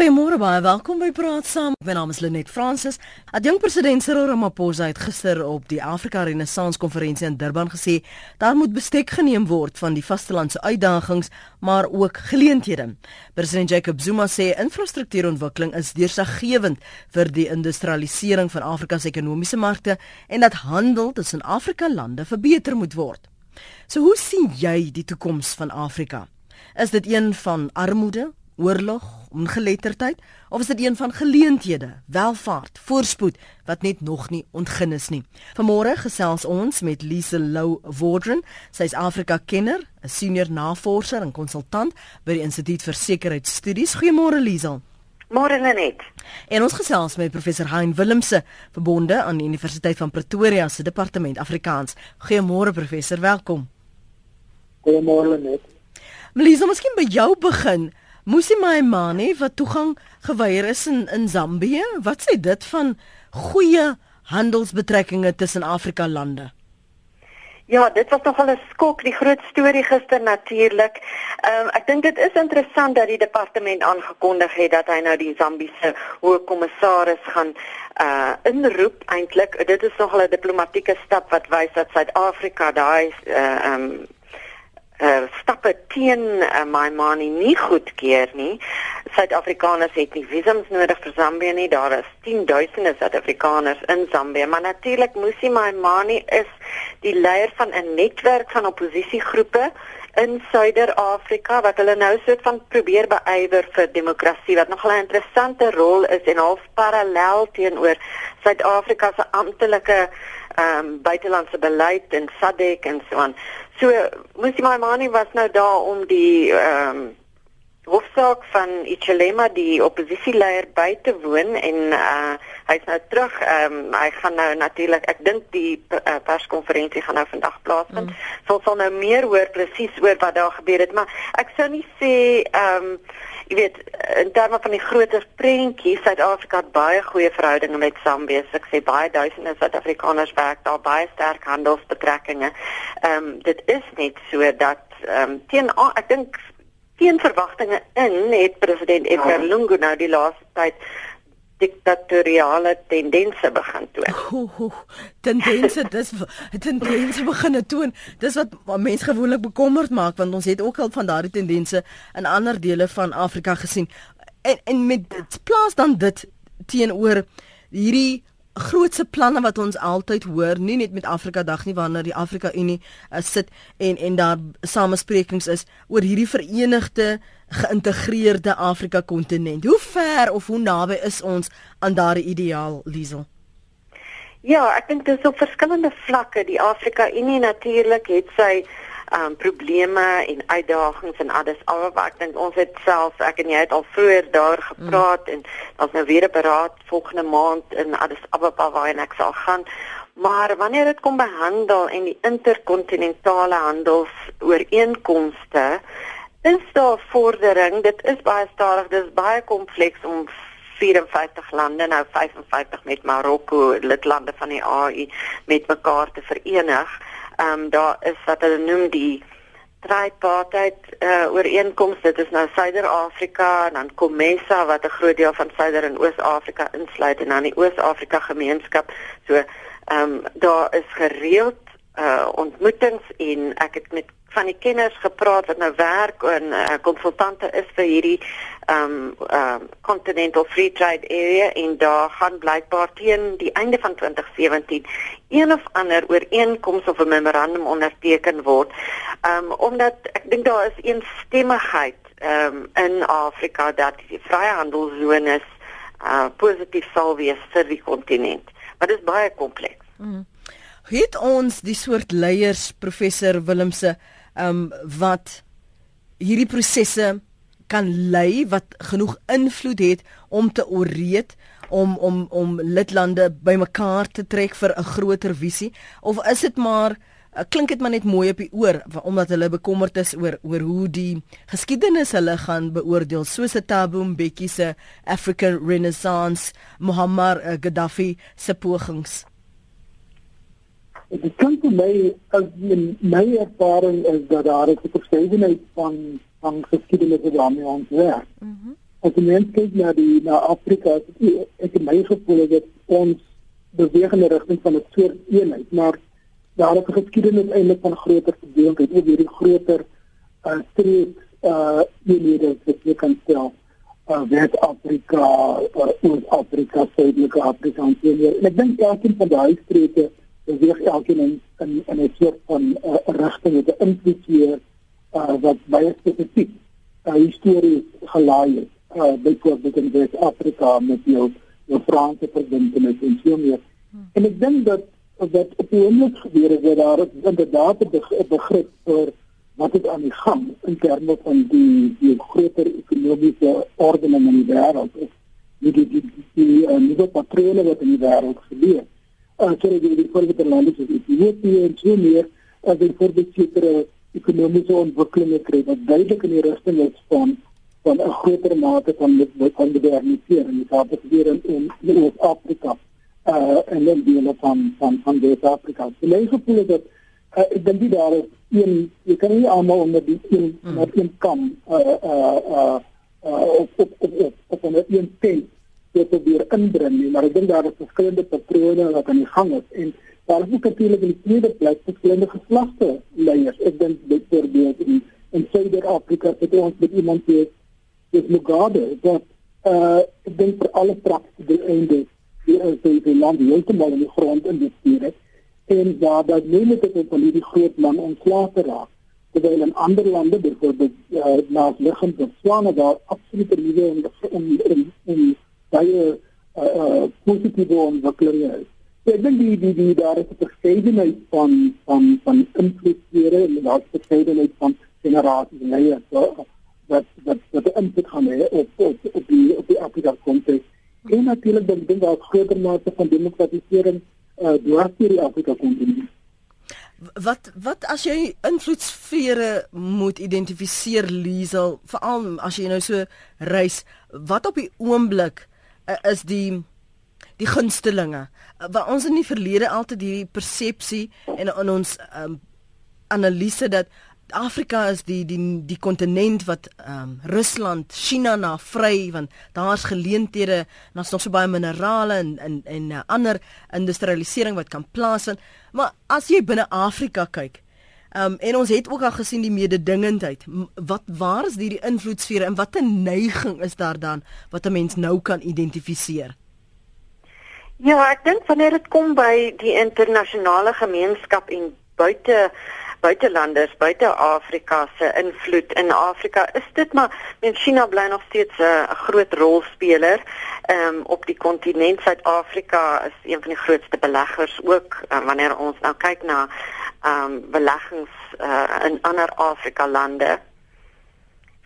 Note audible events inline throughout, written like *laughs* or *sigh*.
Goeiemôre baie welkom by Praat Saam. My naam is Lenet Fransis. Adjunk president Cyril Ramaphosa het gister op die Afrika Renaissance konferensie in Durban gesê daar moet bestek geneem word van die vastelandse uitdagings, maar ook geleenthede. President Jacob Zuma sê infrastruktuurontwikkeling is deursaggewend vir die industrialisering van Afrika se ekonomiese markte en dat handel tussen Afrika lande verbeter moet word. So hoe sien jy die toekoms van Afrika? Is dit een van armoede, oorlog, ongeletterdheid of is dit een van geleenthede, welvaart, voorspoed wat net nog nie ontgin is nie. Vanmôre gesels ons met Lise Lou Wardren, sy's Afrika kenner, 'n senior navorser en konsultant by die Instituut vir Sekuriteitsstudies. Goeiemôre Lise. Môre net. En ons gesels met professor Hein Willemse, verbonde aan die Universiteit van Pretoria se departement Afrikaans. Goeiemôre professor, welkom. Goeiemôre net. Lise, miskien by jou begin. Musi Maimane wat toegang geweier is in in Zambië, wat sê dit van goeie handelsbetrekkinge tussen Afrika lande? Ja, dit was nogal 'n skok, die groot storie gister natuurlik. Ehm um, ek dink dit is interessant dat die departement aangekondig het dat hy nou die Zambiese hoë kommissaris gaan uh inroep eintlik. Dit is nogal 'n diplomatieke stap wat wys dat Suid-Afrika daai uh ehm um, uh, stappe teen uh, my money nie goedkeur nie. Suid-Afrikaners het nie visums nodig vir Zambië nie. Daar is 10000 Suid-Afrikaners in Zambië, maar natuurlik moes hy my money is die leier van 'n netwerk van oppositiegroepe in Suider-Afrika wat hulle nou soort van probeer beywer vir demokrasie wat nog 'n interessante rol is en half parallel teenoor Suid-Afrika se amptelike ehm um, buitelandse beleid en SADC en so aan. So Musi Maimani was nou daar om die ehm um, hofsaak van Ichelema die oppositieleier by te woon en uh hy's nou terug. Ehm um, hy gaan nou natuurlik ek dink die uh, perskonferensie gaan nou vandag plaasvind. Mm. So sal nou meer hoor presies oor wat daar gebeur het, maar ek sou nie sê ehm um, jy weet in terme van die groter prentjie Suid-Afrika het baie goeie verhoudinge met Zambië. Ek sê baie duisende Suid-Afrikaners werk daar baie sterk handelsbetrekkinge. Ehm um, dit is net so dat ehm um, teen ek dink teen verwagtinge in het president Edgar Lungu nou die laaste tyd diktatoriale tendense begin toon. Tendense dis tendense begin toon. Dis wat mense gewoonlik bekommerd maak want ons het ook al van daardie tendense in ander dele van Afrika gesien. En en met dit plaas dan dit teenoor hierdie grootse planne wat ons altyd hoor, nie net met Afrika Dag nie wanneer die Afrika Unie uh, sit en en daar samesprekings is oor hierdie verenigde geïntegreerde Afrika kontinent. Hoe ver of hoe naby is ons aan daardie ideaal, Liesel? Ja, ek dink dit is op verskillende vlakke. Die Afrika Unie natuurlik het sy um probleme en uitdagings en alles alhoewel ek dink ons het self ek en jy het al vroeër daar gepraat mm. en daar's nou weer 'n beraad volgende maand in Addis Ababa waar ek sal gaan maar wanneer dit kom by handel en die interkontinentale handelsooreenkomste is daar vordering? Dit is baie stadig. Dit is baie kompleks om 54 lande nou 55 met Marokko lidlande van die AU met mekaar te verenig. Ehm um, daar is wat hulle noem die tripartite uh, ooreenkoms dit is nou Suider-Afrika en dan COMESA wat 'n groot deel van Suider en Oos-Afrika insluit en dan die Oos-Afrika gemeenskap. So ehm um, daar is gereeld uh, ontmoetings en ek het met van die kenners gepraat wat nou werk en uh, konsultante is vir hierdie um um continental free trade area en daar gaan blykbaar teen die einde van 2017 een of ander ooreenkoms of 'n memorandum onderteken word. Um omdat ek dink daar is eensstemmigheid um in Afrika dat die vryhandelszones uh positief sal wees vir die kontinent. Maar dit is baie kompleks. Mm. Het ons die soort leiers professor Willemse um wat hierdie prosesse kan lei wat genoeg invloed het om te ooreed om om om lidlande bymekaar te trek vir 'n groter visie? Of is dit maar uh, klink dit maar net mooi op die oor omdat hulle bekommerd is oor oor hoe die geskiedenis hulle gaan beoordeel soos Thabo Mbeki se African Renaissance Muammar uh, Gaddafi se pogings Dit klink vir my as my ervaring is dat daar 'n verskeidenheid van van geskiedenisse daarmee ontwerp. Mhm. as jy mens kyk na die na Afrika, ek het my gevoel dat ons beweeg in die rigting van 'n soort eenheid, maar daar is 'n geskiedenis eintlik van groter verdeeldheid, oor hierdie groter uh streek uh eenhede wat jy kan stel. Uh West-Afrika, uh, Oos-Afrika, Suidelike Afrika en so meer. En ek dink elkeen van daai streke beweeg elkeen in in, in 'n soort van uh, rigting met 'n invloed hier uh wat baie spesifiek uh histories gelaai het uh byvoorbeeld in Wes-Afrika met jou jou Franse verbintenis en so meer. Hmm. En ek dink dat dat op die oomblik gebeur is dat daar inderdaad 'n begrip vir wat het aan die gang in terme van die die groter ekonomiese ordening in die wêreld is die die die die, die uh, nuwe patrone wat in die wêreld gebeur. Uh sorry die die voorbeelde lande soos Ethiopië en so meer as uh, die voorbeelde ekonomiese ontwikkeling kry wat duidelik in die rigting is van van 'n groter mate van van modernisering in Afrika gebeur in in Oos-Afrika uh en dan die hele van van van Wes-Afrika. So my gevoel is dat uh, ek dink die daar is een jy kan nie almal onder die een mm. net een kam uh uh uh uh op op op op, op, op een tent wat weer inbring nie, maar ek dink daar is verskillende patrone wat aan die gang is en daar is ook natuurlik in die tweede plek verskillende geslagte leiers. Ek dink byvoorbeeld in in Suid-Afrika het ons met iemand hier dis Mugabe dat uh ek dink vir alle praktiese einde die is die, die land heeltemal in die grond investeer het en daar dat neem dit op van hierdie groot man ontslae te raak terwyl in ander lande byvoorbeeld uh, na liggend Botswana daar absolute nuwe en en en, en baie uh, uh positiewe ontwikkelinge is. So, ek dink die die die daar is 'n verskeidenheid van van van invloedssfere en daar is 'n verskeidenheid van generasies en leiers. So, wat wat wat die invloed gaan hê op op op die op die Afrika konteks. En natuurlik dan dink daar groter mate van demokratisering uh deur die Afrika konteks. Wat wat as jy invloedsfere moet identifiseer Liesel veral as jy nou so reis wat op die oomblik is die die gunstelinge uh, wat ons in die verlede altyd hierdie persepsie en in ons um, analise dat Afrika is die die die kontinent wat ehm um, Rusland, China na vry want daar's geleenthede, daar's nog so baie minerale en en en uh, ander industrialisering wat kan plaasvind. Maar as jy binne Afrika kyk, um, en ons het ook al gesien die mededingendheid, wat waar is hierdie invloedsfere en watter neiging is daar dan wat 'n mens nou kan identifiseer? Ja, ek dink wanneer dit kom by die internasionale gemeenskap en buite buitelanders buite Afrika se invloed in Afrika. Is dit maar men China bly nog steeds 'n groot rolspeler um, op die kontinent Suid-Afrika is een van die grootste beleggers ook um, wanneer ons nou kyk na um, beleggings uh, in ander Afrika lande.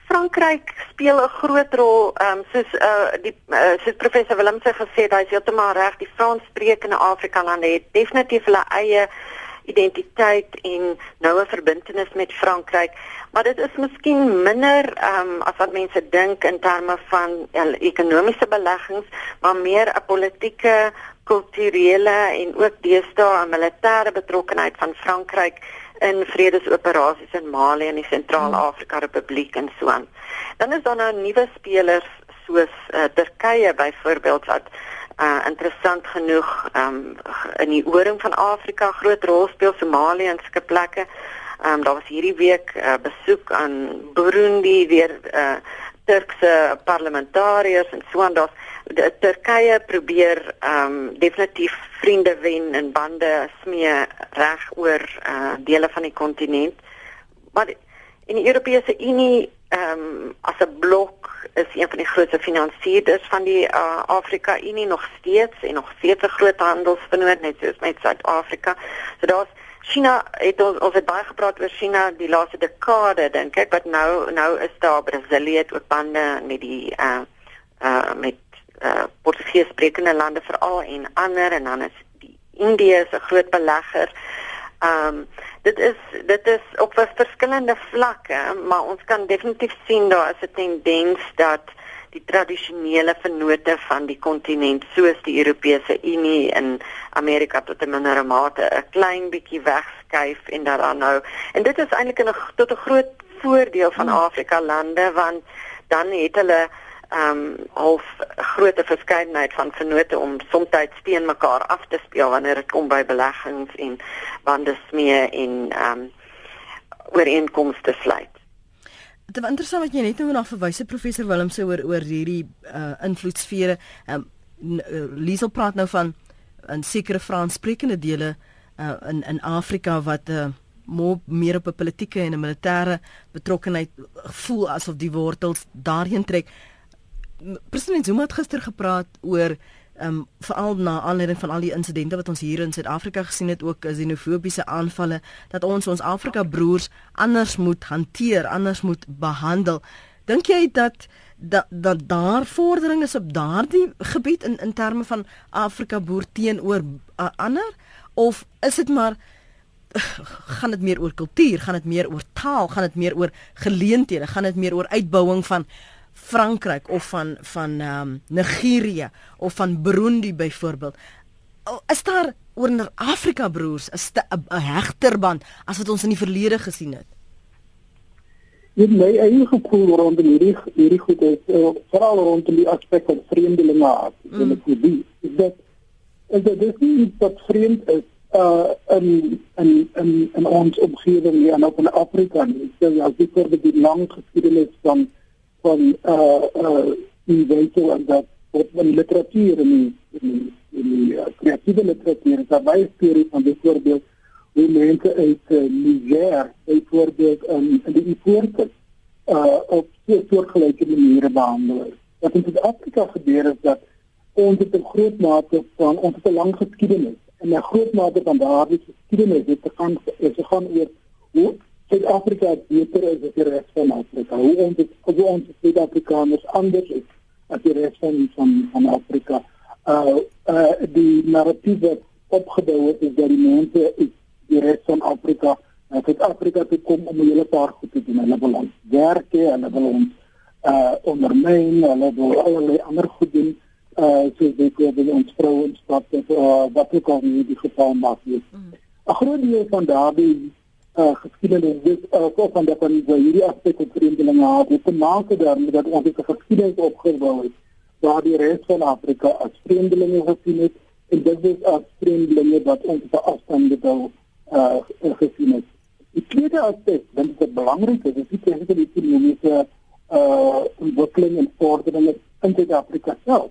Frankryk speel 'n groot rol um, soos uh, die uh, soos professor Willem se gesê het hy is heeltemal reg die Franssprekende Afrika lande het definitief hulle eie identiteit en noue verbintenis met Frankryk, maar dit is miskien minder ehm um, as wat mense dink in terme van ja, ekonomiese beleggings, maar meer 'n politieke, kulturele en ook deesdae 'n militêre betrokkenheid van Frankryk in vredesoperasies in Mali en die Sentraal-Afrika Republiek en so aan. Dan is daar nou nuwe spelers soos uh, Turkye byvoorbeeld wat uh interessant genoeg um in die ooring van Afrika groot rol speel Somalië en sulke plekke. Um daar was hierdie week 'n uh, besoek aan Burundi deur uh Turkse parlementariërs en so aan. Daar's Turkye probeer um definitief vriende wen en bande smee reg oor uh dele van die kontinent. Maar in die Europese Unie ehm um, as 'n blok is een van die grootste finansierders van die uh, Afrika Unie nog steeds en nog 'n groot handelsvernoot net soos met Suid-Afrika. So daar's China het ons ons het baie gepraat oor China die laaste dekade dink ek wat nou nou is daar Brasilië het ook bande met die uh uh met uh Portugees sprekende lande veral en ander en dan is die Indië 'n groot belegger. Ehm um, dit is dit is op verskillende vlakke, maar ons kan definitief sien daar is 'n tendens dat die tradisionele vennote van die kontinent soos die Europese Unie en Amerika tot 'n mindere mate 'n klein bietjie wegskuif en dat dan nou en dit is eintlik 'n tot 'n groot voordeel van hmm. Afrika lande want dan het hulle ehm um, half groot verskeidenheid van vennote om soms teen mekaar af te speel wanneer dit kom by beleggings en bande smee en ehm um, ooreenkomste sluit. Dit is interessant wat jy net nou na verwyse professor Willem se oor oor hierdie uh, invloedsfere. Ehm um, Liesel praat nou van in sekere Franssprekende dele uh, in in Afrika wat uh, meer op 'n politieke en 'n militêre betrokkenheid voel asof die wortels daarheen trek. President Zuma het gister gepraat oor ehm um, veral na aanleiding van al die insidente wat ons hier in Suid-Afrika gesien het ook xenofobiese aanvalle dat ons ons Afrika broers anders moet hanteer, anders moet behandel. Dink jy dat dat dat daar vordering is op daardie gebied in in terme van Afrika boer teenoor uh, ander of is dit maar *sighs* gaan dit meer oor kultuur, gaan dit meer oor taal, gaan dit meer oor geleenthede, gaan dit meer oor uitbouing van Frankryk of van van ehm um, Nigerië of van Burundi byvoorbeeld. Is daar oor Afrika broers 'n hegter band as wat ons in die verlede gesien het? Dit my eie gevoel rondom hierdie hierdie goed is uh, veral rondom die aspek van vreemdelinge aard. Mm. Dit is dit is dat is dat dis nie wat vreemd is uh in in in in ons omgewing hier en ook in Afrika nie. So ja, dit word die lang geskiedenis van van uh uh die wêreld en dat wat in literatuur en in die, in die uh, kreatiewe literatuur. Is daar baie stories van byvoorbeeld hoe mense uit uh, Niger byvoorbeeld um, in die Ivoorkust uh op so soortgelyke maniere behandel is. Wat in Suid-Afrika gebeur is dat ons het 'n groot mate van ons 'n lang geskiedenis en 'n groot mate van daardie geskiedenis het gegaan is gegaan oor hoe Suid-Afrika beter is as die res van Afrika. Hoe ons dit hoe ons Suid-Afrikaners anders is as die res van van, van Afrika. Uh uh die narratief opgebou het is dat die mense is die res van Afrika na Suid-Afrika toe kom om 'n hele paar goed te doen. Hulle wil ons werk, hulle wil ons uh ondermyn, hulle wil allerlei ander goed doen uh so dit word in ons vrouens wat uh, wat ook al nie die geval mag wees. Mm. 'n Groot deel van daardie uh geskiedenis dis uh ook van dat van hierdie aspek van vreemdelinge het dit te maak daarmee dat ons 'n geskiedenis opgebou het waar die res van Afrika as vreemdelinge gesien het en dit is as vreemdelinge wat ons op afstande wil uh gesien het. Die tweede aspek wat dit belangrik is, is die die ekonomiese uh ontwikkeling en vordering in Suid-Afrika self.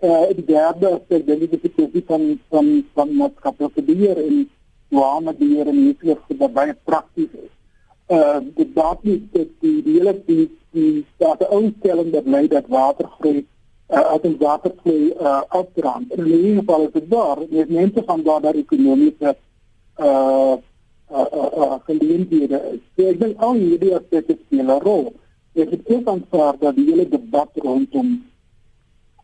Uh die derde aspek dink ek is die kwessie van van van maatskaplike beheer en douane beheer en hierdie goed wat baie prakties is. Uh die data is dat die die hele die die data aanstelling dat lei dat watergroei uh as die watervloei uh afdraand. En in ieder geval is dit daar, net mense van daar daar ekonomiese uh uh uh geleenthede. So ek dink al hierdie aspekte speel 'n rol. Ek het ook aanvaar dat die hele debat rondom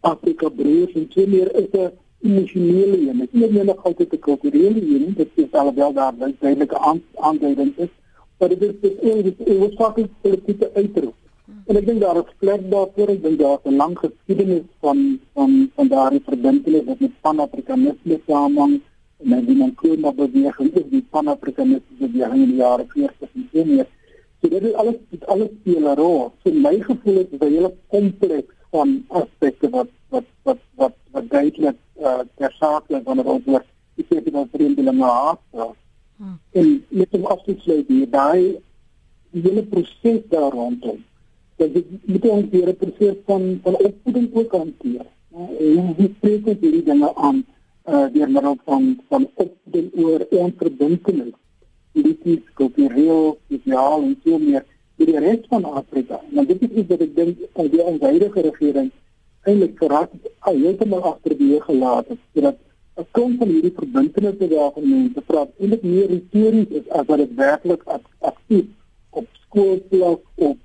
Afrika breër en twee meer is 'n emosionele is nie net altyd 'n kulturele een, dit is alhoewel daar duidelike aanduiding is, maar dit is dit is dit wat fakkies politieke uitroep. En ek dink daar is plek daarvoor, ek dink daar is 'n lang geskiedenis van van van daardie verbintenis wat met Pan-Afrikanisme saamhang en dan die Nkomo beweging, is die Pan-Afrikanisme beweging in die jare 40 en so meer. So dit is alles dit alles speel 'n rol. So my gevoel is dit is 'n hele kompleks van aspekte wat wat wat wat wat duidelik uh, ter sake wanneer ons oor die kwessie van vreemdelinge haat. Hmm. En met om af te sluit hier daai die hele proses daar rondom. Dat dit moet ons weer 'n proses van van opvoeding ook hanteer. En hoe spreek ons hierdie dinge aan uh deur middel van van opvoeding oor onverbintenis politiek, kultureel, sosiaal en so meer vir die res van Afrika. Nou dit is iets wat ek dink die huidige regering eintlik verras al heeltemal agter die weer gelaat het sodat 'n klomp van hierdie verbintenisse daar van mense praat eintlik meer retories is as wat dit werklik aktief op skoolvlak op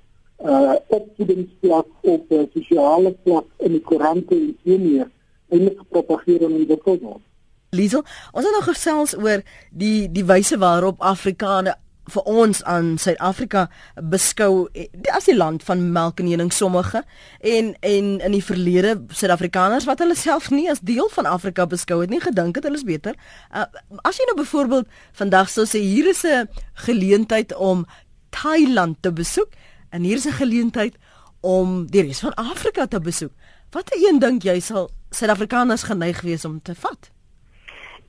uh opvoedingsvlak op uh, sosiale vlak in die koerante en so meer eintlik gepropageer en ontwikkel word. Liesel, ons het nog gesels oor die die wyse waarop Afrikaner vir ons aan Suid-Afrika beskou as die land van melk en honing sommige en en in die verlede Suid-Afrikaners wat hulle self nie as deel van Afrika beskou het nie gedink het hulle is beter. Uh, as jy nou byvoorbeeld vandag sou sê hier is 'n geleentheid om Thailand te besoek en hier is 'n geleentheid om die res van Afrika te besoek. Watter een dink jy sal Suid-Afrikaners geneig wees om te vat?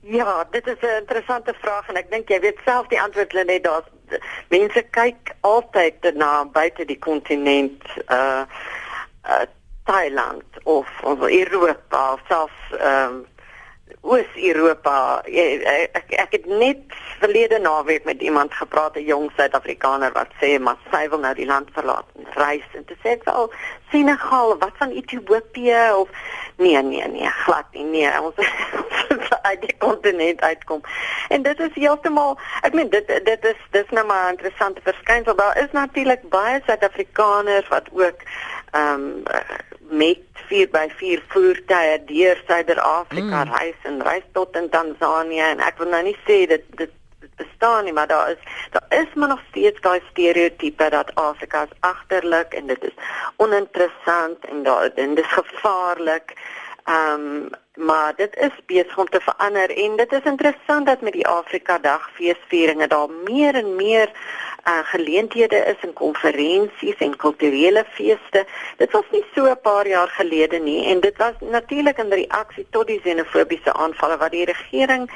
Ja, dit is 'n interessante vraag en ek dink jy weet self die antwoord lê net daar. Mense kyk altyd na buite die kontinent uh uh Thailand of of Europa of selfs ehm um, Oos-Europa. Ek ek het net verlede naweek met iemand gepraat, 'n jong Suid-Afrikaner wat sê maar sy wil nou die land verlaat en reis en toe sê ek wel Senegal, wat van Ethiopië of nee nee nee, glad nie. Nee, ons *laughs* uit die *laughs* kontinent uitkom. En dit is heeltemal ek meen dit dit is dis nou maar 'n interessante verskynsel. Daar is natuurlik baie Suid-Afrikaners wat ook ehm um, met 4x4 voertuie deur Suider-Afrika mm. reis en reis tot in Tansanië en ek wil nou nie sê dit dit bestaan nie maar daar is daar is maar nog steeds daai stereotipe dat Afrika is agterlik en dit is oninteressant en daar en dit is gevaarlik. Ehm um, maar dit is besig om te verander en dit is interessant dat met die Afrika Dag feesvieringe daar meer en meer uh, geleenthede is in konferensies en kulturele feeste. Dit was nie so 'n paar jaar gelede nie en dit was natuurlik in reaksie tot die xenofobiese aanvalle wat die regering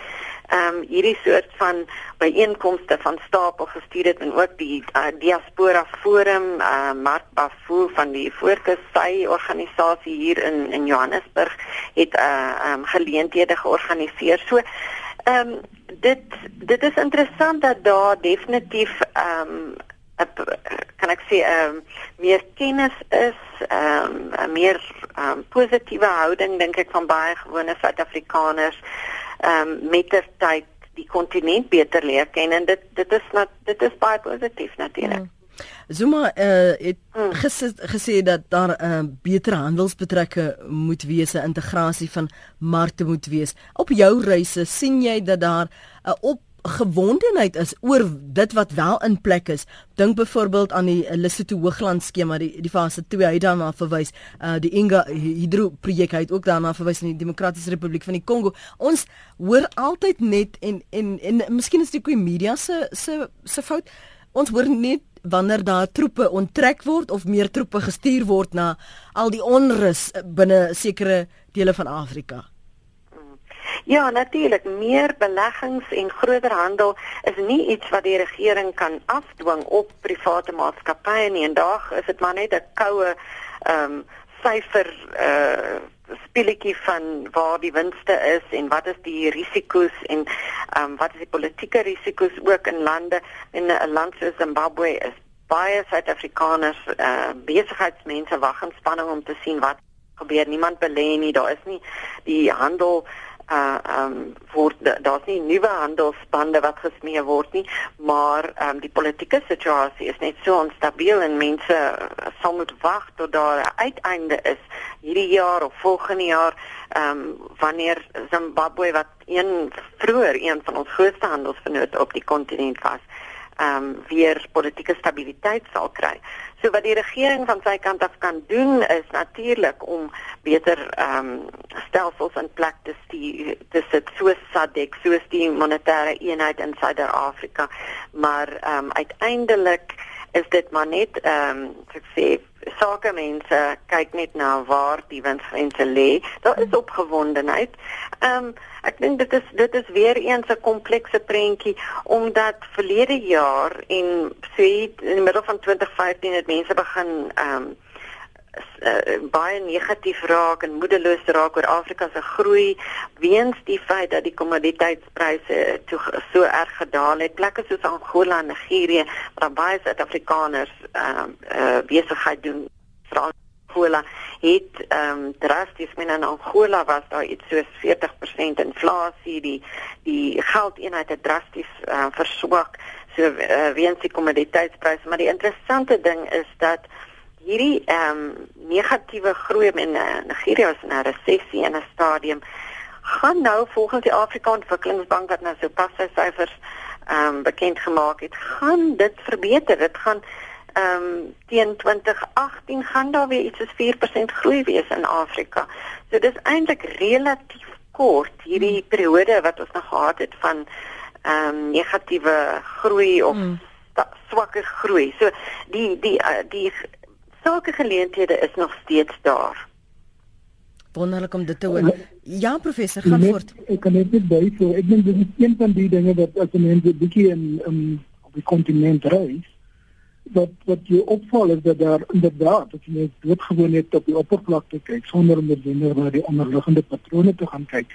ehm um, hierdie soort van byeenkomste van stapel gestuur het en ook die uh, diaspora forum uh, Mark Bafu van die Voorkusy organisasie hier in in Johannesburg het uh, um, geleenthede georganiseer. So ehm um, dit dit is interessant dat daar definitief ehm um, kan ek sê ehm um, meer kennis is, ehm um, meer um, positiewe houding dink ek van baie gewone Suid-Afrikaners ehm um, met ter tyd die kontinent beter leer ken en dit dit is nat, dit is baie positief natuurlik. Mm. Zuma uh, het mm. gesê, gesê dat daar 'n uh, beter handelsbetrekking moet wees, 'n integrasie van markte moet wees. Op jou reise sien jy dat daar 'n uh, op gewondenheid is oor dit wat wel in plek is. Dink byvoorbeeld aan die Lesotho Hoogland skema, die die fase 2 hy daarna verwys, uh die Inga Hydro projek het ook daarna verwys in die Demokratiese Republiek van die Kongo. Ons hoor altyd net en en en, en miskien is dit die media se se se fout. Ons hoor net wanneer daar troepe onttrek word of meer troepe gestuur word na al die onrus binne sekere dele van Afrika. Ja, natuurlik, meer beleggings en groter handel is nie iets wat die regering kan afdwing op private maatskappye nie. En daag is dit maar net 'n koue ehm um, syfer uh speletjie van waar die winste is en wat is die risiko's en ehm um, wat is die politieke risiko's ook in lande in 'n land soos Zimbabwe is baie Suid-Afrikaners uh besigheidsmense wag in spanning om te sien wat gebeur. Niemand belê nie. Daar is nie die handel uh um word daar's nie nuwe handelsbande wat gesmee word nie maar um die politieke situasie is net so onstabiel en mense uh, sal moet wag tot daar 'n uiteinde is hierdie jaar of volgende jaar um wanneer Zimbabwe wat een vroeër een van ons grootste handelsvennote op die kontinent was ehm um, weer politieke stabiliteit sal kry. So wat die regering van sy kant af kan doen is natuurlik om beter ehm um, stelsels in plek te stuur te sit soos SADC, soos die monetêre eenheid in Suid-Afrika. Maar ehm um, uiteindelik is dit maar net ehm um, ek sê sakemense kyk net na waar die winsgrense lê. Daar is opgewondenheid. Ehm um, ek dink dit is dit is weer eens 'n komplekse prentjie omdat verlede jaar en sê in die middel van 2015 het mense begin ehm um, uh, baie negatief raak en moedeloos raak oor Afrika se groei weens die feit dat die kommoditeitspryse so erg gedaal het. Plekke soos Angola en Nigerië waar baie Suid-Afrikaners ehm uh, uh, besigheid doen, Angola het ehm um, drasties men in Angola was daar iets soos 40% inflasie, die die geldeenheid het drasties uh, verswak so uh, weens die kommoditeitspryse, maar die interessante ding is dat hierdie ehm um, negatiewe groei in uh, Nigeria is 'n resessie in 'n stadium gaan nou volgens die Afrika Ontwikkelingsbank wat nou so pas sy syfers ehm um, bekend gemaak het, gaan dit verbeter. Dit gaan ehm um, teen 2018 gaan daar weer iets soos 4% groei wees in Afrika. So dis eintlik relatief kort hierdie periode wat ons nog gehad het van ehm um, negatiewe groei of hmm. swakker groei. So die die uh, die sakegeleenthede is nog steeds daar. Wonderlik om dit te hoor. Ja, professor, gaan net, voort. Ek kan net by so ek dink dit is een van die dinge wat as mense bietjie in in op die kontinent reis wat wat jy opval is dat daar inderdaad as jy net gewoon net op die oppervlakte kyk sonder om net na die onderliggende patrone te gaan kyk.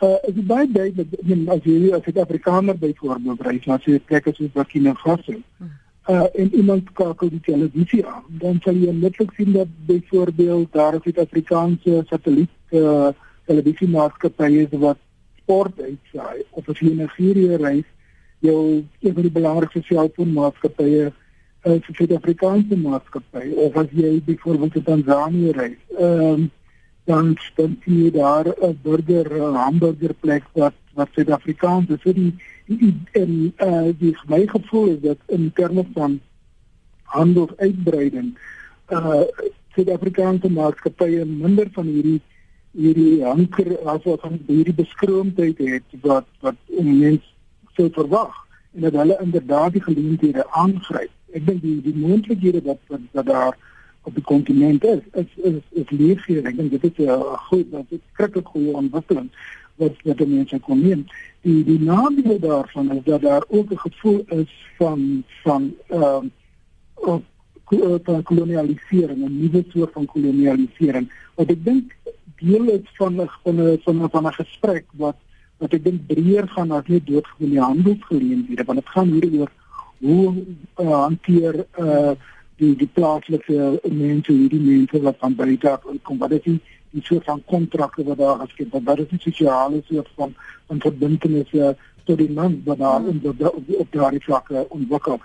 Uh is dit baie duidelik as jy as 'n Afrikaner byvoorbeeld reis na 'n plek as Burkina Faso. Hmm uh, en iemand skakel die televisie aan, dan sal jy netlik sien dat byvoorbeeld daar is Suid-Afrikaanse satelliet uh, televisiemaatskappye wat sport uitsaai of as jy na Nigerië reis, jou een van die belangrikste is uh, 'n Suid-Afrikaanse maatskappy of as jy byvoorbeeld in Tanzanië reis. Um, dan sien jy daar 'n burger 'n hamburger plek wat wat Suid-Afrikaans is. Die en uh die my gevoel is dat in terme van handelsuitbreiding uh Suid-Afrikaanse maatskappye minder van hierdie hierdie anker as wat van hierdie beskroomdheid het wat wat mense sou verwag en dat hulle inderdaad die geleenthede aangryp. Ek dink die die moontlikhede wat wat, daar op die kontinent is is is, is leefbaar. Ek dink dit is 'n goed, dit is 'n krikke goeie ontwikkeling wat wat die mense kon neem. Die die nadeel daarvan is dat daar ook 'n gevoel is van van ehm uh, van kolonialisering, 'n nuwe soort van kolonialisering. Wat ek dink deel is van 'n van 'n van 'n van 'n gesprek wat wat ek dink breër gaan as net doodgewoon die handelsgeleenthede, want dit gaan hier oor hoe uh, hanteer uh die die plaaslike mense, hierdie mense wat van buite af kom, wat die die soort van kontrakte wat daar geskep word. Daar is 'n sosiale soort van van verbintenisse tot die man wat daar in hmm. op, op, op daardie vlakke ontwikkel.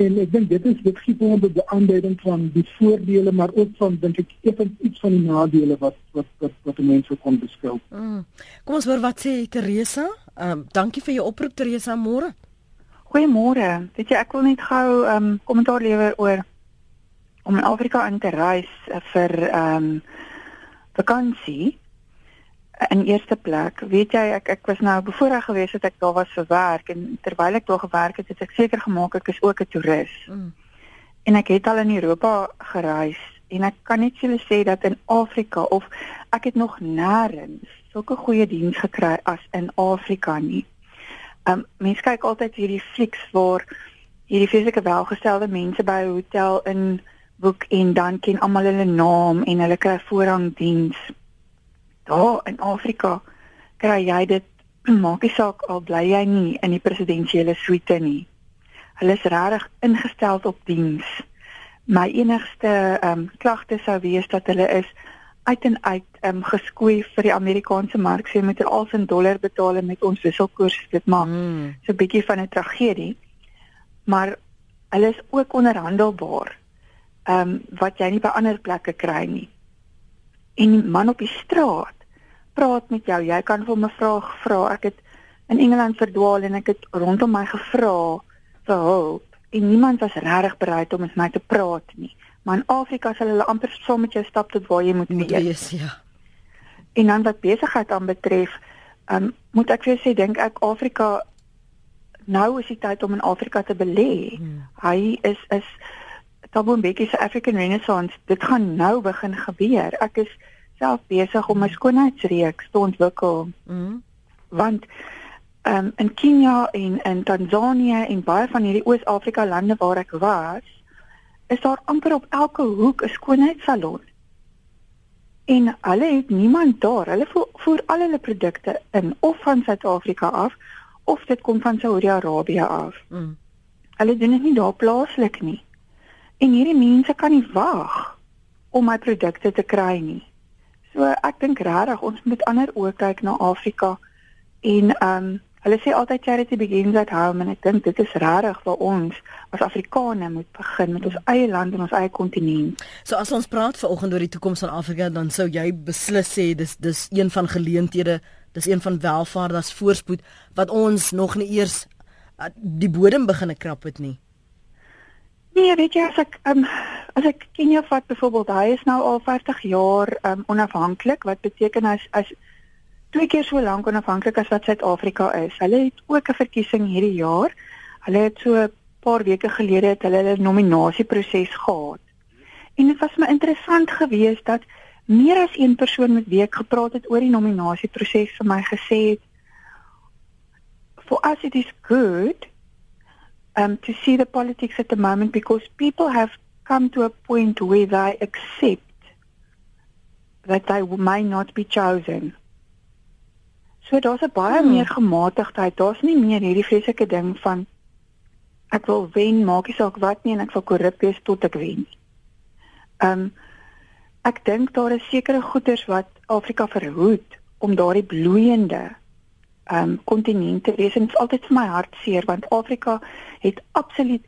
En ek dink dit is dit gee onder die aanduiding van die voordele maar ook van dink ek effens iets van die nadele wat wat wat wat die mense kon beskryf. Mm. Kom ons hoor wat sê Teresa. Ehm um, dankie vir jou oproep Teresa môre. Goeiemôre. Weet jy ek wil net gou ehm um, kommentaar lewer oor om in Afrika in te reis uh, vir ehm um, vakansie in eerste plek. Weet jy ek ek was nou bevoorreg geweest dat ek daar was vir werk en terwyl ek daar gewerk het, het ek seker gemaak ek is ook 'n toerist. Mm. En ek het al in Europa gereis en ek kan net julle sê dat in Afrika of ek het nog nêrens sulke goeie diens gekry as in Afrika nie. Um mense kyk altyd hierdie flieks waar hierdie fisieke welgestelde mense by 'n hotel in boek en dan ken almal hulle naam en hulle kry voorrangdiens. Daar in Afrika kry jy dit *clears throat* maak nie saak al bly jy nie in die presidentsiële suite nie. Hulle is regtig ingestel op diens. My enigste ehm um, klagte sou wees dat hulle is uit en uit ehm um, geskoei vir die Amerikaanse mark. Sy moet al sy dollar betaal met ons wisselkoers. Dit maak mm. so 'n bietjie van 'n tragedie. Maar hulle is ook onderhandelbaar ehm um, wat jy nie by ander plekke kry nie. En die man op die straat praat met jou. Jy kan vir 'n vraag vra. Ek het in Engeland verdwaal en ek het rondom my gevra vir hulp en niemand was regtig bereid om met my te praat nie. Maar in Afrika sal hulle amper saam met jou stap tot waar jy moet, moet wees. wees. Ja. En dan wat besigheid aanbetref, ehm um, moet ek vir sê dink ek Afrika nou is die tyd om in Afrika te belê. Hmm. Hy is is Thabo Mbeki se African Renaissance, dit gaan nou begin gebeur. Ek is self besig om my skoonheidsreeks te ontwikkel. Mm. Want ehm um, in Kenia en in Tanzanië en baie van hierdie Oos-Afrika lande waar ek was, is daar amper op elke hoek 'n skoonheidssalon. En hulle het niemand daar. Hulle voer al hulle produkte in of van Suid-Afrika af of dit kom van Saudi-Arabië af. Mm. Hulle doen dit nie daar plaaslik nie. En hierdie mense kan nie wag om my produkte te kry nie. So ek dink regtig ons moet ander oë kyk na Afrika en ehm um, hulle sê altyd charity begins at home en ek dink dit is regtig waar ons as Afrikaners moet begin met ons eie land en ons eie kontinent. So as ons praat vanoggend oor die toekoms van Afrika dan sou jy beslis sê dis dis een van geleenthede, dis een van welvaart, dis voorspoed wat ons nog nie eers uh, die bodem begin krap het nie. Nee, weet jy as ek um, as ek Kenia vat byvoorbeeld, hy is nou al 50 jaar um, onafhanklik, wat beteken as as twee keer so lank onafhanklik as wat Suid-Afrika is. Hulle het ook 'n verkiesing hierdie jaar. Hulle het so 'n paar weke gelede het hulle 'n nominasieproses gehad. En dit was my interessant geweest dat meer as een persoon met wie ek gepraat het oor die nominasieproses vir my gesê het for us it is good um to see the politics at the moment because people have come to a point where they accept that they may not be chosen. So daar's 'n baie hmm. meer gematigdheid. Daar's nie meer hierdie vreeslike ding van ek wil wen, maak nie saak wat nie en ek sal korrup wees tot ek wen. Um ek dink daar is sekere goeders wat Afrika verhoed om daardie bloeiende um kontinent te wees en dit is altyd vir my hartseer want Afrika het absoluut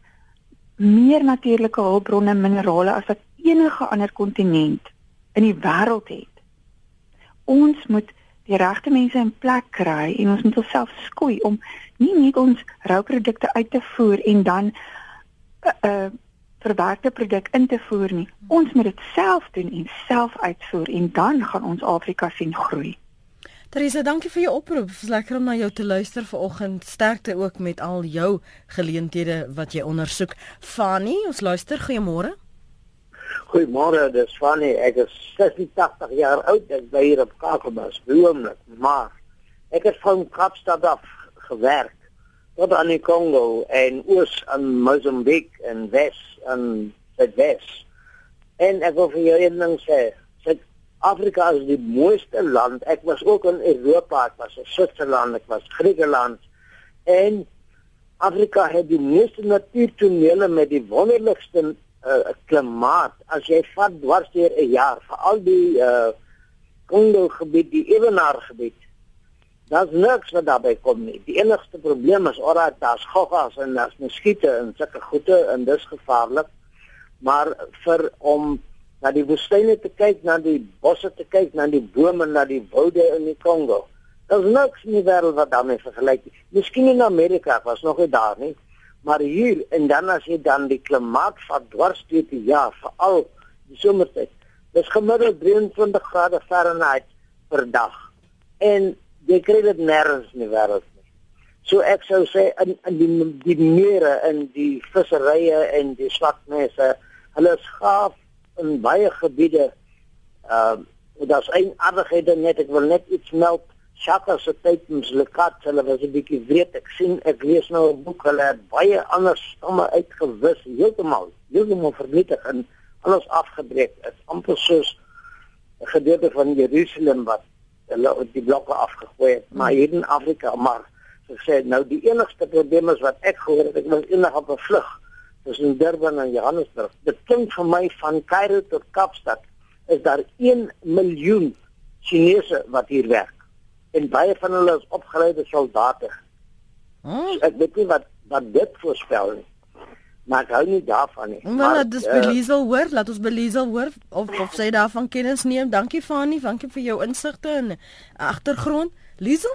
meer natuurlike hulpbronne en minerale as wat enige ander kontinent in die wêreld het. Ons moet die regte mense in plek kry en ons moet onsself skoei om nie net ons rouprodukte uit te voer en dan 'n uh, uh, verwerkte produk in te voer nie. Ons moet dit self doen en self uitvoer en dan gaan ons Afrika sien groei. Teresa, dankie vir jou oproep. Dit is lekker om na jou te luister vanoggend. Sterkte ook met al jou geleenthede wat jy ondersoek. Fanny, ons luister. Goeiemôre. Goeiemôre, dis Fanny. Ek is 86 jaar oud. Ek bly hier op Kaakemas, Bloemlik, maar ek het van Kaapstad af gewerk tot aan die Kongo en oos aan Mosambiek en Wes aan Suidwes. En ek wil vir jou een ding sê. Suid-Afrika is die mooiste land. Ek was ook in Europa, ek was in Switserland, ek was Griekeland en Afrika het die meeste natuurtonele met die wonderlikste uh, klimaat as jy vat dwars deur 'n jaar vir al die uh Kongo gebied, die Ewenaar gebied. Daar's niks wat daarbey kom nie. Die enigste probleem is oral daar's goggas en daar's muskiete en sulke goede en dis gevaarlik. Maar vir om na die woestyne te kyk, na die bosse te kyk, na die bome, na die woude in die Kongo. Daar's niks in die wêreld wat daarmee vergelyk is. Miskien in Amerika was nog nie daar nie. Maar hier en dan as jy dan die klimaat van dwars deur die jaar, veral die somertyd, dis gemiddeld 23 grade Fahrenheit per dag. En jy kry dit nêrens in die wêreld nie. So ek sou sê in in die die mere en die visserye en die swakmense, hulle is gaaf in baie gebiede. Ehm uh, daar's een aardigheid net ek wil net iets meld Shaka se tydens lekat hulle was 'n bietjie weet ek sien ek lees nou 'n boek hulle het baie anders stamme uitgewis heeltemal heeltemal vernietig en alles afgebreek is amper soos 'n gedeelte van Jerusalem wat hulle uit die blokke afgegooi het maar hier in Afrika maar so sê nou die enigste probleem is wat ek gehoor het ek was eendag op 'n vlug tussen Durban en Johannesburg dit klink vir my van Kaïro tot Kaapstad is daar 1 miljoen Chinese wat hier werk en baie van hulle is opgeleide soldate. Hmm? Ek weet nie wat wat dit voorspel nie. Maar ek hou nie daarvan nie. Maar laat ons uh, Belizel hoor, laat ons Belizel hoor of of sy daarvan kennis neem. Dankie Fani, dankie vir jou insigte en agtergrond. Liesel?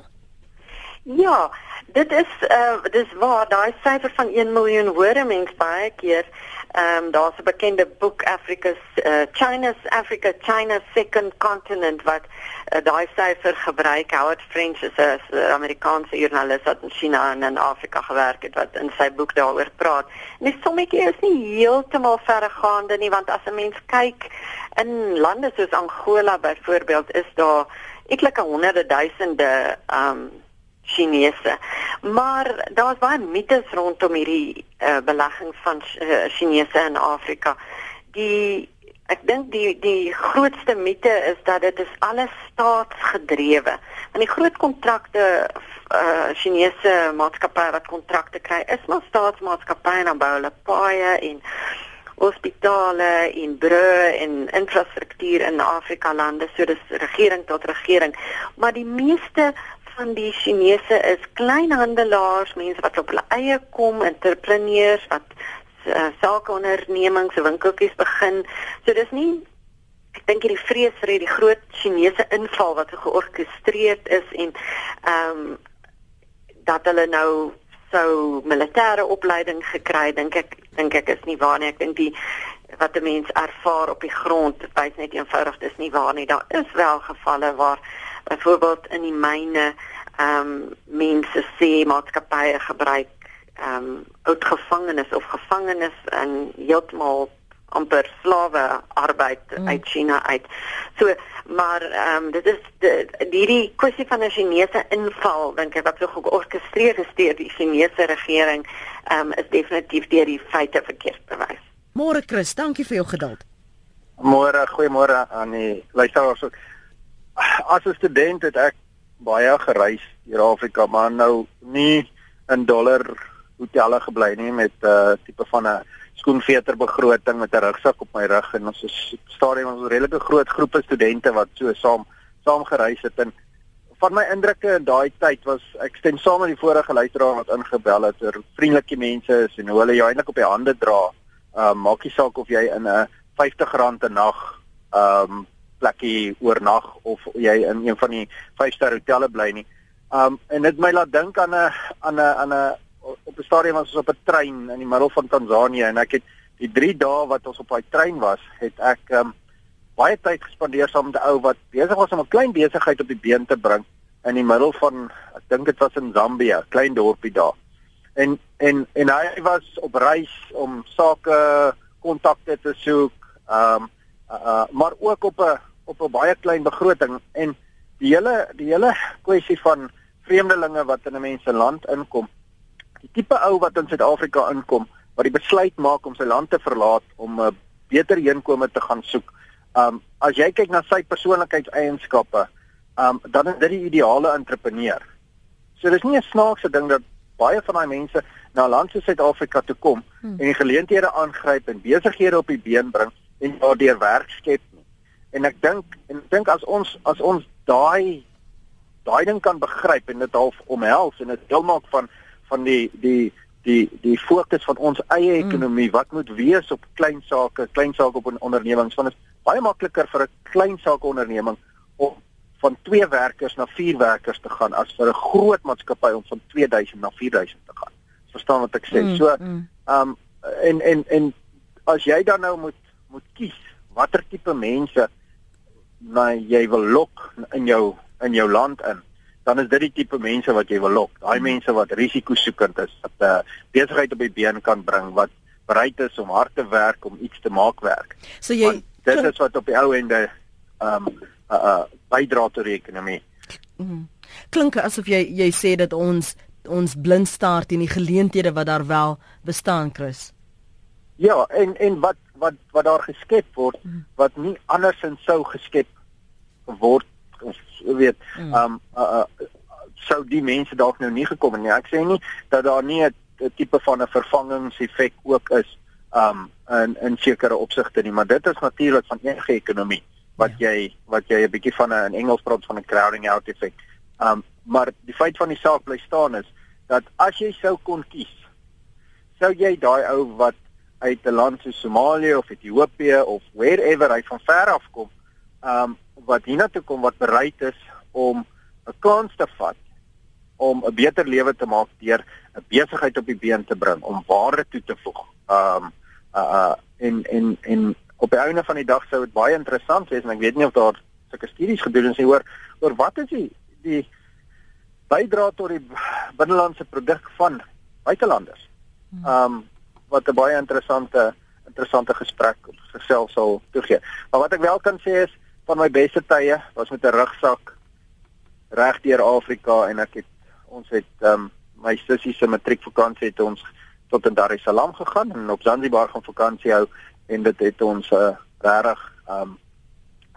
Ja, dit is uh dis waar daai syfer van 1 miljoen hoor mense baie keer. Ehm um, daar's 'n bekende boek Africa's uh, China's Africa China's Second Continent wat uh, daai syfer gebruik. Howard French is 'n Amerikaanse joernalis wat in China en in Afrika gewerk het wat in sy boek daaroor praat. En die sommetjie is nie heeltemal verregaande nie want as 'n mens kyk in lande soos Angola byvoorbeeld is daar etlike honderde duisende ehm um, Chinese. Maar daar's baie mites rondom hierdie uh, belegging van uh, Chinese in Afrika. Die ek dink die die grootste mite is dat dit is alles staatsgedrewe. Want die groot kontrakte uh Chinese maatskappye wat kontrakte kry, is maar staatsmaatskappye en bou hulle paaie en hospitale en brûe en infrastruktuur in Afrika lande, so dis regering tot regering. Maar die meeste van die Chinese is kleinhandelaars, mense wat op hulle eie kom, entrepreneurs wat uh, sakeondernemings, winkeltjies begin. So dis nie ek dink hierdie vrees vir hierdie groot Chinese inval wat georkestreer is en ehm um, dat hulle nou sou militêre opleiding gekry dink ek dink ek is nie waar nie ek dink die wat 'n mens ervaar op die grond wys net eenvoudig dis nie waar nie daar is wel gevalle waar byvoorbeeld in die myne ehm um, mense sê maatskappye gebruik ehm um, oud gevangenes of gevangenes in heeltemal amper slawe arbeid mm. uit China uit. So maar ehm um, dit is hierdie kwessie van 'n Chinese inval dink ek wat so georkestreer is deur die Chinese regering ehm um, is definitief deur die feite verkeerd bewys. Môre Chris, dankie vir jou geduld. Môre, goeiemôre aan die luisteraars. As 'n student het ek baie gereis deur Afrika, maar nou nie in dollar hotelle gebly nie met 'n uh, tipe van 'n skoenveter begroting met 'n rugsak op my rug en ons is stadium ons 'n redelike groot groepe studente wat so saam saam gereis het en van my indrukke in daai tyd was ek stem saam met die vorige luisteraar wat ingebel het oor vriendelike mense is en hoe hulle jou eintlik op die hande dra. Ehm um, maak nie saak of jy in 'n R50 'n nag ehm um, plekkie oornag of jy in een van die 5-ster hotelle bly nie. Um, en dit my laat dink aan 'n aan 'n aan 'n op 'n stadium was ons op 'n trein in die middel van Tansanië en ek het die 3 dae wat ons op daai trein was, het ek um, baie tyd gespandeer saam met 'n ou wat besig was om 'n klein besigheid op die been te bring in die middel van ek dink dit was in Zambia, klein dorpie daar. En en en hy was op reis om sake kontakte te soek, um, uh, uh, maar ook op 'n op 'n baie klein begroting en die hele die hele kwessie van vreemdelinge wat in 'n mens se land inkom die tipe ou wat in Suid-Afrika inkom wat die besluit maak om sy land te verlaat om 'n beter inkomste te gaan soek. Um as jy kyk na sy persoonlikheidseienskappe, um dan is dit die ideale entrepreneur. So dis nie 'n snaakse ding dat baie van daai mense na 'n land soos Suid-Afrika toe kom hmm. en die geleenthede aangryp en besighede op die been bring en daardeur werk skep. En ek dink en ek dink as ons as ons daai daai ding kan begryp en dit half omhels en dit deel maak van van die die die die fokus van ons eie hmm. ekonomie mm. wat moet wees op klein sake, klein sake op 'n onderneming. Want dit is baie makliker vir 'n klein sake onderneming om van 2 werkers na 4 werkers te gaan as vir 'n groot maatskappy om van 2000 na 4000 te gaan. Verstaan wat ek sê? Mm. So, ehm um, en en en as jy dan nou moet moet kies watter tipe mense na jy wil lok in jou in jou land in dan is dit die tipe mense wat jy wil lok. Daai mense wat risikosoekend is, wat 'n uh, eh, besigheid op die been kan bring, wat bereid is om hard te werk om iets te maak werk. So jy Want dit is wat op die ou ende ehm um, uh, uh bydra tot die ekonomie. Mm. Klink asof jy jy sê dat ons ons blind staar teen die geleenthede wat daar wel bestaan, Chris. Ja, en en wat wat wat daar geskep word mm. wat nie andersins sou geskep word of weet mm. um uh, uh, sou die mense dalk nou nie gekom het nie. Ek sê nie dat daar nie 'n tipe van 'n vervangingseffek ook is um in in sekere opsigte nie, maar dit is natuurlik van enige ekonomie wat ja. jy wat jy 'n bietjie van 'n in Engels praat van 'n crowding out effek. Um maar die feit van die saak bly staan is dat as jy sou kon kies, sou jy daai ou wat uit 'n land soos Somalië of Ethiopië of wherever hy van ver af kom, um wat hiernatoe kom wat bereid is om 'n kans te vat om 'n beter lewe te maak deur 'n besigheid op die been te bring om waarde toe te voeg. Um uh in in in op die einde van die dag sou dit baie interessant wees en ek weet nie of daar sulke studies gedoen is oor oor wat is die die bydra tot die binnelandse produk van buitelanders. Um wat 'n baie interessante interessante gesprek op sigself sal toegee. Maar wat ek wel kan sê is van my beste tye was met 'n rugsak reg deur Afrika en ek het ons het um, my sussie se matriekvakansie het ons tot in Dar es Salaam gegaan en op Zanzibar gaan vakansie hou en dit het ons uh, regtig um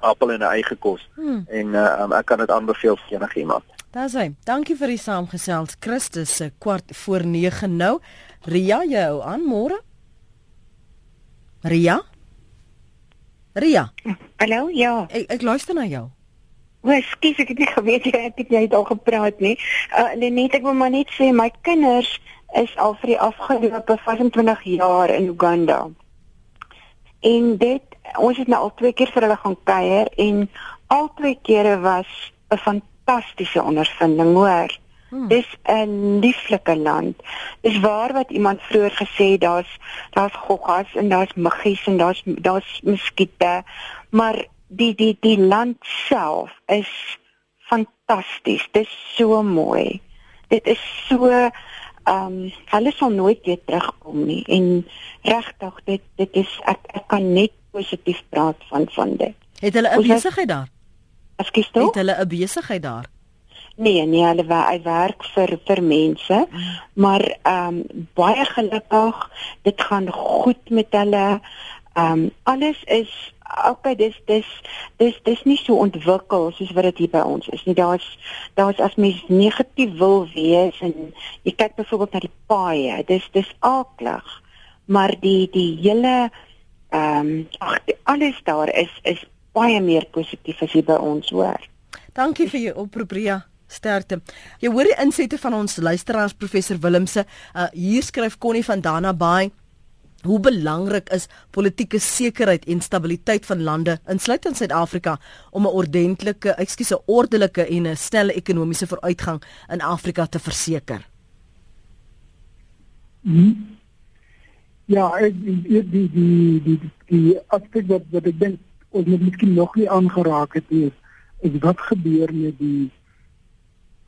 appel en ei gekos hmm. en uh, um, ek kan dit aanbeveel vir enigiemand. Daar's hy. Dankie vir die saamgesels. Christus se kwart voor 9 nou. Ria jou aan môre. Ria? Ria. Hallo, ja. Ek, ek luister na jou. O, skus, ek het nie geweet jy het jy het al gepraat nie. Uh net ek wil maar net sê my kinders is al vir die afgelope 25 jaar in Uganda. En dit ons het nou al twee keer vir hulle gaan kuier en al twee kere was 'n fantastiese ondervinding, hoor. Hmm. Dis 'n lieflike land. Dis waar wat iemand vroeër gesê daar's daar's goggas en daar's muggies en daar's daar's muskiete, maar die die die land self is fantasties. Dit is so mooi. Dit is so ehm um, hulle sal nooit weer terugkom nie en regtig dit dit is ek ek kan net positief praat van van dit. Het hulle 'n besigheid daar? Ekskuus toe? Het hulle 'n besigheid daar? Nee, nee, hulle hy werk vir vir mense, maar ehm um, baie gelukkig, dit gaan goed met hulle. Ehm um, alles is okay, dis dis dis dis nie so ontwikkel soos wat dit hier by ons is nie. Daar's daar's as mens negatief wil wees en jy kyk byvoorbeeld na die paaie, dis dis aaklig. Maar die die hele ehm um, ag alles daar is is baie meer positief as hier by ons hoor. Dankie vir jou oproep Ria. Sterkte. Jy hoor die insette van ons luisteraars professor Willemse. Uh, hier skryf Connie van Dana Bay. Hoe belangrik is politieke sekerheid en stabiliteit van lande, insluitend Suid-Afrika, om 'n ordentlike, ekskuus, 'n ordelike en 'n snelle ekonomiese vooruitgang in Afrika te verseker? Hmm. Ja, ek die die die die die, aspek wat wat ek dink ons moet miskien nog nie aangeraak het nie, is wat gebeur met die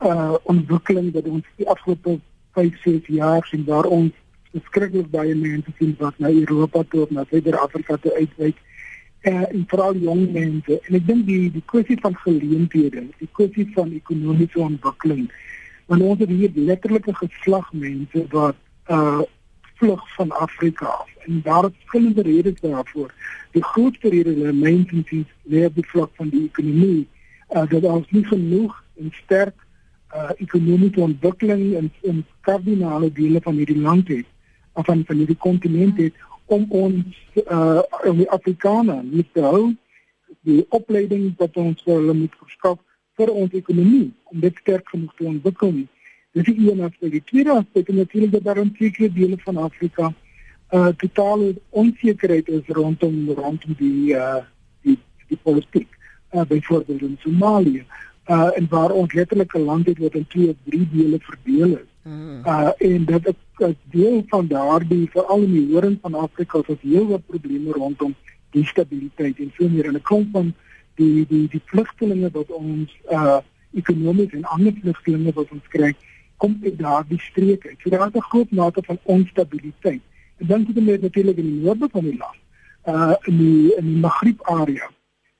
uh ontwikkeling wat ons die afgelope 5, 6 jaar sien waar ons beskikbaar baie mense sien wat na Europa toe of na Suid-Afrika toe uitwyk uh, en veral jong mense. En ek dink die die kwessie van geleenthede die kwessie van ekonomiese ontwikkeling want ons het hier letterlike geslag mense wat uh vlug van Afrika af. En daar is verskillende redes daarvoor. Die grootste rede is mense sien lê op die vlak van die ekonomie uh, dat ons nie genoeg en sterk uh ekonomiese ontwikkeling in in kardinale dele van hierdie land het of van van die kontinent het om ons uh om die Afrikaners met te hou die opleiding wat ons vir hulle moet verskaf vir ons ekonomie om dit sterk genoeg te ontwikkel. Dit is een aspek. Die tweede aspek is natuurlik dat daar in sekere dele van Afrika uh totale onsekerheid is rondom rondom die uh die die politiek. Uh byvoorbeeld in Somalië uh en waar ons letterlik 'n land het wat in twee of drie dele verdeel is. Hmm. Uh en dit is deel van daardie veral in die hoorn van Afrika is heel wat probleme rondom die stabiliteit en so meer en 'n klomp van die die die vlugtelinge wat ons uh ekonomies en ander vlugtelinge wat ons kry kom uit daardie streke. So daar is 'n groot mate van onstabiliteit. En dan het jy natuurlik in die noorde van die land uh in die in die Maghreb area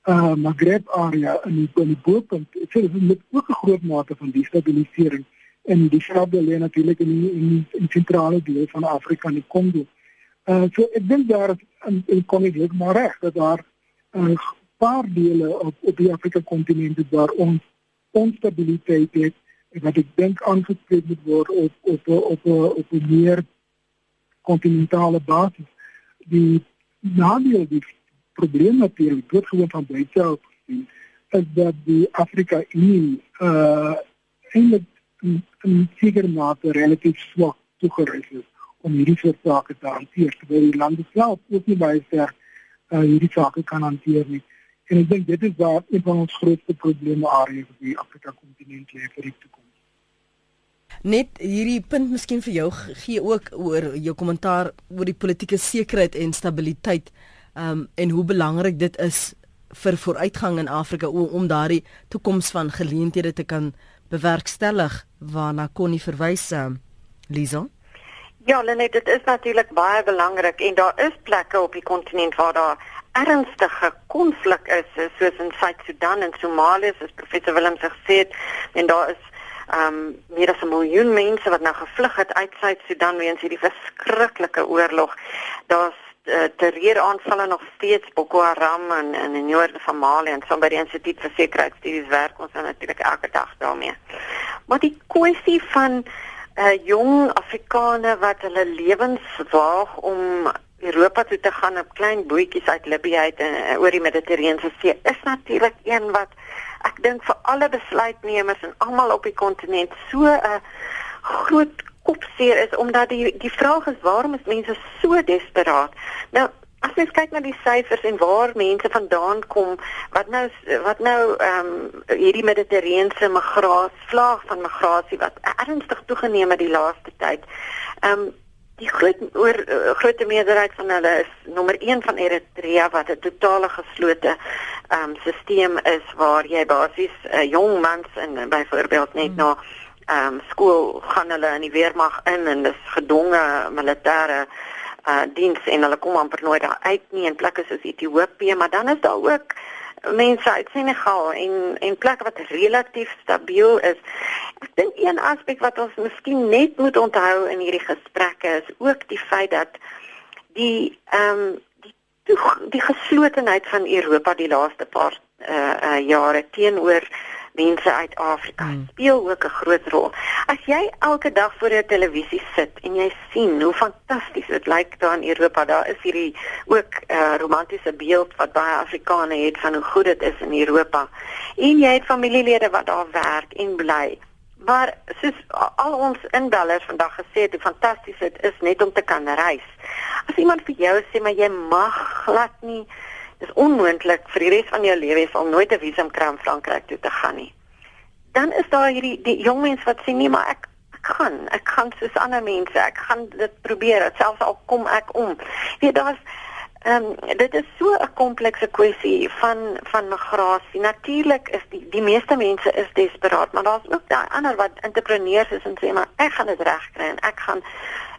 uh Maghreb area in die in boepunt ek sê dit met ook 'n groot mate van destabilisering in die lê natuurlik in die in die sentrale deel van Afrika in die Kongo. Uh so ek daar in in Kongo maar reg dat daar 'n uh, paar dele op op die Afrika kontinent waar ons onstabiliteit het wat ek dink aangespreek moet word op op op op op 'n meer kontinentale basis. Die nadeel die probleem natuurlik word gewoon van buite af gesien is dat die Afrika Unie uh eintlik in sekere mate relatief swak toegerus is om hierdie soort sake te hanteer terwyl die lande self ook nie baie sterk uh, hierdie sake kan hanteer nie. En ek dink dit is waar een van ons grootste probleme areas op die Afrika kontinent lê vir die toekoms. Net hierdie punt miskien vir jou gee ook oor jou kommentaar oor die politieke sekerheid en stabiliteit um, en hoe belangrik dit is vir vooruitgang in Afrika om, om daardie toekoms van geleenthede te kan bewerkstellig waarna Connie verwys um, Liso Ja, Lenet, dit is natuurlik baie belangrik en daar is plekke op die kontinent waar daar ernstige konflik is soos in Suid-Sudan en Somalië, soos professor Willem gesê het, en daar is ehm um, meer as 'n miljoen mense wat nou gevlug het uit Suid-Sudan weens hierdie verskriklike oorlog. Daar's uh, terreuraanvalle nog steeds Boko Haram en in die noorde van Mali en so by die instituut vir sekuriteitsstudies werk ons natuurlik elke dag daarmee. Maar die kwessie van uh, jong Afrikaners wat hulle lewens waag om Europa toe te gaan op klein bootjies uit Libië uit en uh, oor die Middellandse See is natuurlik een wat ek dink vir alle besluitnemers en almal op die kontinent so 'n uh, groot kopseer is omdat die die vraag is waarom is mense so desperaat? Nou as mens kyk na die syfers en waar mense vandaan kom, wat nou wat nou ehm um, hierdie mediterrane migrasie, vlaag van migrasie wat ernstig toegeneem het die laaste tyd. Ehm um, die groot oor uh, groot meerderheid van hulle is nommer 1 van Eritrea wat 'n totale geslote ehm um, stelsel is waar jy basies uh, jong mans en uh, byvoorbeeld net hmm. na ehm um, skool gaan hulle in die weermag in en dis gedonge militêre uh diens en hulle kom amper nooit daar uit nie in plekke soos Ethiopië, maar dan is daar ook mense uit Senegal en en plekke wat relatief stabiel is. Ek dink een aspek wat ons miskien net moet onthou in hierdie gesprekke is ook die feit dat die ehm um, die die geslotenheid van Europa die laaste paar uh, uh jare teenoor mense uit Afrika hmm. speel ook 'n groot rol. As jy elke dag voor 'n televisie sit en jy sien hoe fantasties dit lyk daar in Europa, daar is hierdie ook 'n uh, romantiese beeld wat baie Afrikaners het van hoe goed dit is in Europa. En jy het familielede wat daar werk en bly. Maar soos al ons inbellers vandag gesê het, hoe fantasties dit is net om te kan reis. As iemand vir jou sê maar jy mag glad nie dis onmoontlik vir die res van jou lewe om nooit 'n visum kry om Frankryk toe te gaan nie. Dan is daar hierdie die jong mense wat sê nee, maar ek ek gaan, ek gaan soos ander mense, ek gaan dit probeer, selfs al kom ek om. Weet daar's ehm um, dit is so 'n komplekse kwessie van van migrasie. Natuurlik is die die meeste mense is desperaat, maar daar's ook daai ander wat entrepreneurs is en sê maar ek gaan dit regkry en ek gaan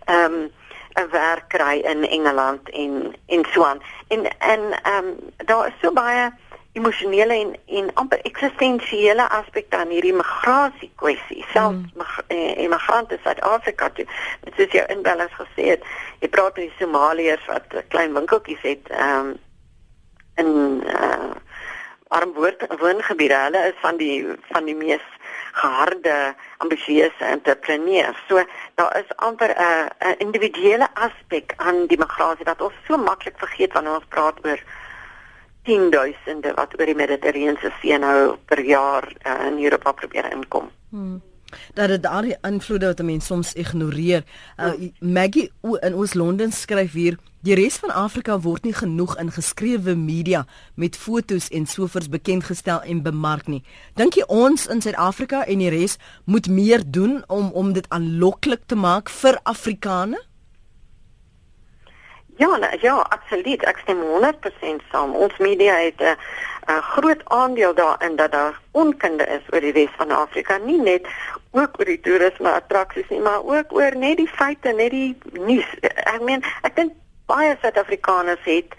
ehm um, 'n werk kry in Engeland en en so aan. En en ehm um, daar is so baie emosionele en en amper eksistensiële aspekte aan hierdie migrasie kwessie. Selfs mm. Eh, immigrante uit Suid-Afrika toe. Dit soos jou inbellers gesê het, jy praat met die Somaliërs wat klein winkeltjies het ehm um, in uh arm woongebiede. Hulle is van die van die mees geharde, ambisieuse entrepreneurs. So daar is amper 'n 'n individuele aspek aan die migrasie wat ons so maklik vergeet wanneer ons praat oor tienduisende wat oor die Mediterrane See nou per jaar uh, in Europa probeer inkom. Hmm dat dit daardie invloede wat mense soms ignoreer. Uh, Maggie in Oos-London skryf hier Die res van Afrika word nie genoeg in geskrewe media met fotos en sovers bekend gestel en bemark nie. Dink jy ons in Suid-Afrika en die res moet meer doen om om dit aanloklik te maak vir Afrikane? Ja, ja, absoluut. Ek stem 100% saam. Ons media het 'n 'n groot aandeel daarin dat daar onkunde is oor die res van Afrika, nie net ook oor die toerisme attraksies nie, maar ook oor net die feite, net die nuus. Ek meen, ek dink baie Suid-Afrikaners het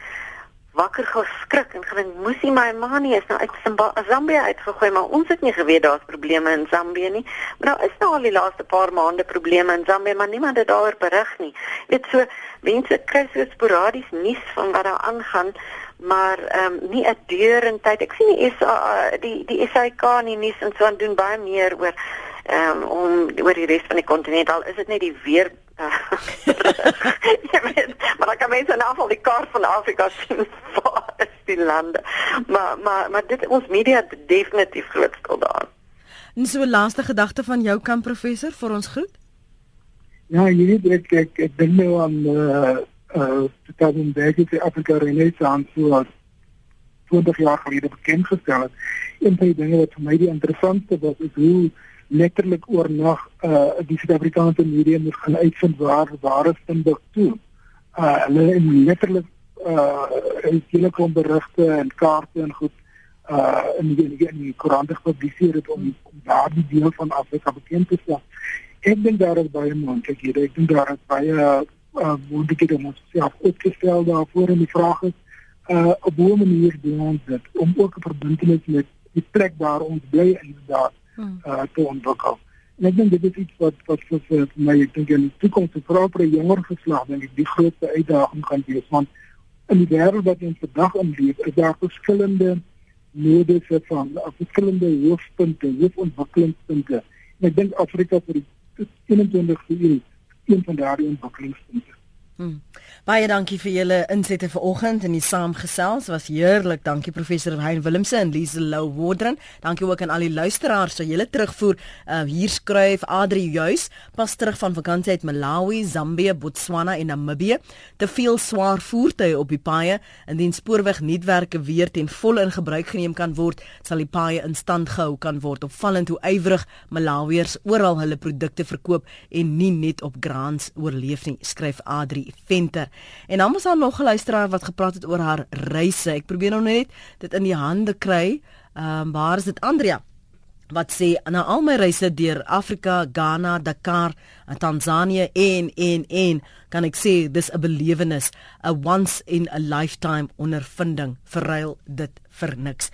wakker geskrik en gedink moes hy my ma nie is nou uit Zambia uitgegooi maar ons het nie geweet daar's probleme in Zambië nie. Maar nou is nou al die laaste paar maande probleme in Zambië maar niemand het daaroor berig nie. Weet so mense kry so sporadies nuus van wat daar aangaan maar ehm um, nie 'n deur in tyd. Ek sien die SA die die SAK nie nuus en so aan doen baie meer oor ehm um, om oor die res van die kontinent al is dit net die weer ja, *laughs* maar dan kan mense in afval die kaart van Afrika sien *laughs* waar is die lande. Maar maar maar dit ons media definitief groot skuld daaraan. En so 'n laaste gedagte van jou kan professor vir ons groet? Ja, jy weet ek ek, ek dink nou aan uh uh die Kaapstad Berge te Afrika Renaissance so 20 jaar gelede bekend gestel het. Een van die dinge wat vir my die interessantste was is hoe letterlik oornag uh die Suid-Afrikaanse media moet gaan uitvind waar waar is Timbuktu. Uh hulle letterlik uh in hele klomp berigte en kaarte en goed uh in die in die koerante gepubliseer het om om daardie deel van Afrika bekend te stel. Ek dink daar is baie moontlik hier. Ek dink daar is baie uh moontlikhede om ons self opgestel daarvoor en die vraag is uh op 'n manier doen ons dit om ook 'n verbintenis met die plek waar ons bly inderdaad. Uh, te ontwikkel. En ek dit is iets wat wat vir, vir my ek in die toekoms te vra vir 'n jonger geslag die grootste uitdaging gaan wees want in die wêreld wat ons vandag in leef, is daar verskillende nodes van verskillende hoofpunte, hoofontwikkelingspunte. En ek dink Afrika vir die 21ste eeu een van daardie ontwikkelingspunte. Hmm. Baie dankie vir julle insette vanoggend in die saamgesels. Was heerlik. Dankie professor Hein Willemse en Lise Lou Wardren. Dankie ook aan al die luisteraars wat julle terugvoer. Uh, hier skryf Adri juis pas terug van vakansie uit Malawi, Zambië, Botswana en Namibië. Te veel swaar voertuie op die paaie. Indien spoorwegnetwerke weer ten volle in gebruik geneem kan word, sal die paaie in stand gehou kan word. Opvallend hoe ywerig Malawiërs oral hulle produkte verkoop en nie net op grants oorleef nie, skryf Adri Venter. En dan was daar nog 'n luisteraar wat gepraat het oor haar reise. Ek probeer nou net dit in die hande kry. Ehm um, waar is dit Andrea? wat sê na al my reise deur Afrika, Ghana, Dakar, Tansanië en en en kan ek sê dis 'n belewenis, 'n once in a lifetime ondervinding. Verruil dit vir niks.